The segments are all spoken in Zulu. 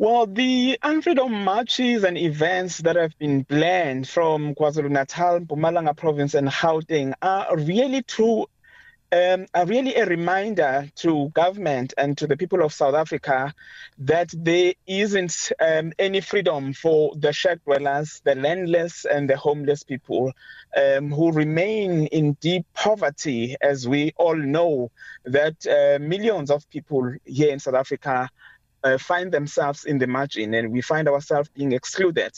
Well, the unfreedom marches and events that have been planned from KwaZulu-Natal, Mpumalanga province and Gauteng are really true um, are really a reminder to government and to the people of South Africa that there isn't um, any freedom for the shack dwellers, the landless, and the homeless people um, who remain in deep poverty, as we all know that uh, millions of people here in South Africa uh, find themselves in the margin and we find ourselves being excluded.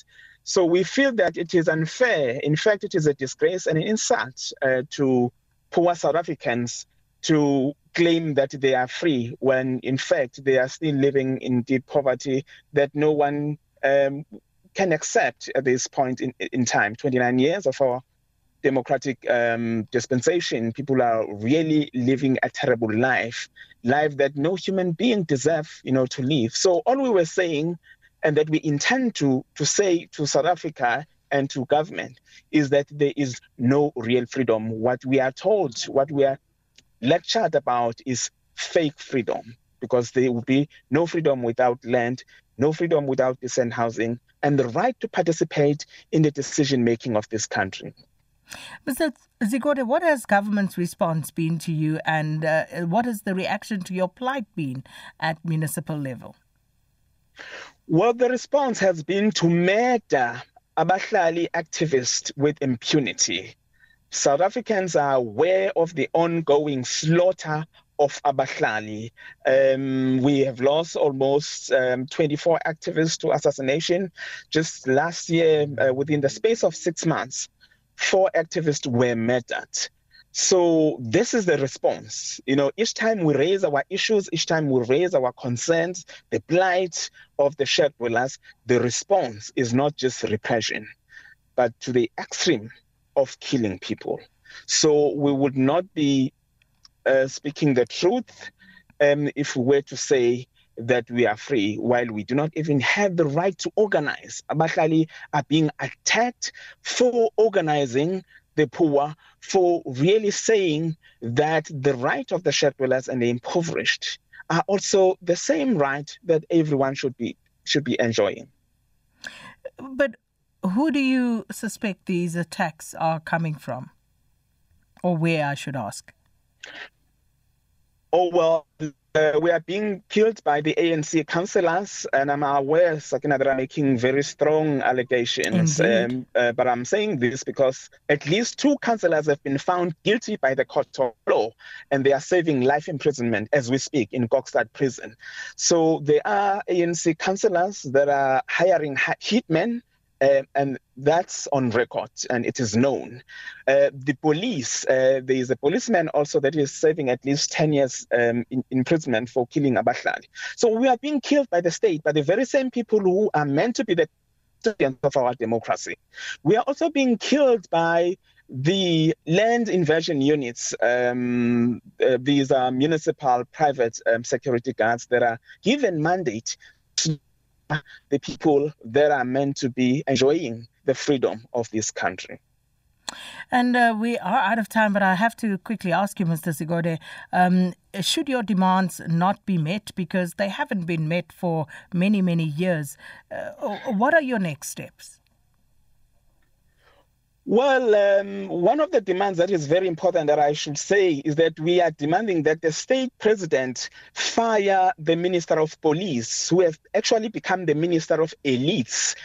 So we feel that it is unfair. In fact, it is a disgrace and an insult uh, to poor South Africans to claim that they are free when in fact they are still living in deep poverty that no one um, can accept at this point in, in time 29 years of our democratic um, dispensation people are really living a terrible life life that no human being deserve you know to live so all we were saying and that we intend to to say to South Africa and to government is that there is no real freedom. What we are told, what we are lectured about is fake freedom because there will be no freedom without land, no freedom without decent housing, and the right to participate in the decision making of this country. Mr. Zigode, what has government's response been to you, and uh, what has the reaction to your plight been at municipal level? Well, the response has been to murder abahlali activists with impunity. South Africans are aware of the ongoing slaughter of abahlali. Um, we have lost almost um, 24 activists to assassination. Just last year, uh, within the space of six months, four activists were murdered. So this is the response. You know, each time we raise our issues, each time we raise our concerns, the plight of the shared dwellers, the response is not just repression, but to the extreme of killing people. So we would not be uh, speaking the truth um, if we were to say that we are free while we do not even have the right to organize. Abahlali are being attacked for organizing the poor for really saying that the right of the shared dwellers and the impoverished are also the same right that everyone should be should be enjoying. But who do you suspect these attacks are coming from? Or where I should ask? Oh well uh, we are being killed by the ANC councillors, and I'm aware, Sakina, that are making very strong allegations. Um, uh, but I'm saying this because at least two councillors have been found guilty by the court of law, and they are serving life imprisonment as we speak in Kokstad prison. So there are ANC councillors that are hiring hitmen uh, and that's on record and it is known. Uh, the police, uh, there is a policeman also that is serving at least 10 years um, in imprisonment for killing Abahlali. So we are being killed by the state, by the very same people who are meant to be the custodians of our democracy. We are also being killed by the land inversion units, um, uh, these are municipal private um, security guards that are given mandate to the people that are meant to be enjoying the freedom of this country. And uh, we are out of time, but I have to quickly ask you, Mr. Sigode, um, should your demands not be met because they haven't been met for many, many years, uh, what are your next steps? Well, um, one of the demands that is very important that I should say is that we are demanding that the state president fire the minister of police, who have actually become the minister of elites.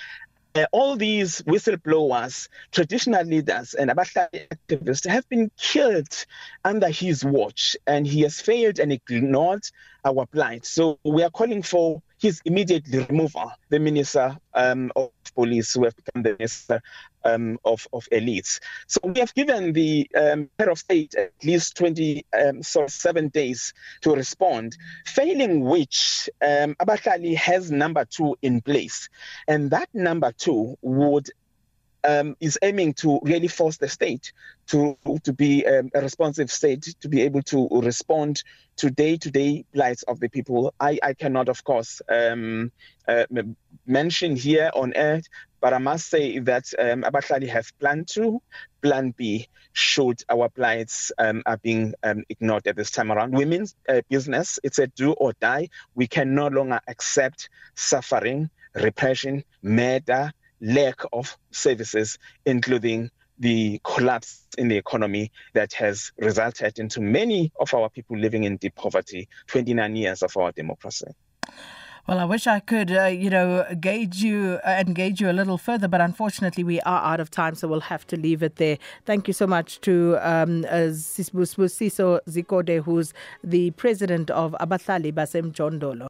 Uh, all these whistleblowers, traditional leaders, and Abahlali activists have been killed under his watch, and he has failed and ignored our plight. So we are calling for his immediate removal, the minister um, of police who have become the minister um, of, of elites. So we have given the um, head of state at least 20, um, so seven days to respond, failing which um, Abahlali has number two in place. And that number two would um, is aiming to really force the state to to be um, a responsive state to be able to respond to day-to-day plights of the people. I, I cannot, of course, um, uh, mention here on air, but I must say that um, Abahlali have plan to, plan B, should our plights um, are being um, ignored at this time around. Women's uh, business, it's a do or die. We can no longer accept suffering, repression, murder, lack of services, including the collapse in the economy that has resulted into many of our people living in deep poverty 29 years of our democracy Well, I wish I could, uh, you know, gauge you uh, engage you a little further, but unfortunately we are out of time, so we'll have to leave it there. Thank you so much to um, uh, Siso Zikode, who's the president of Abahlali Basem Jondolo.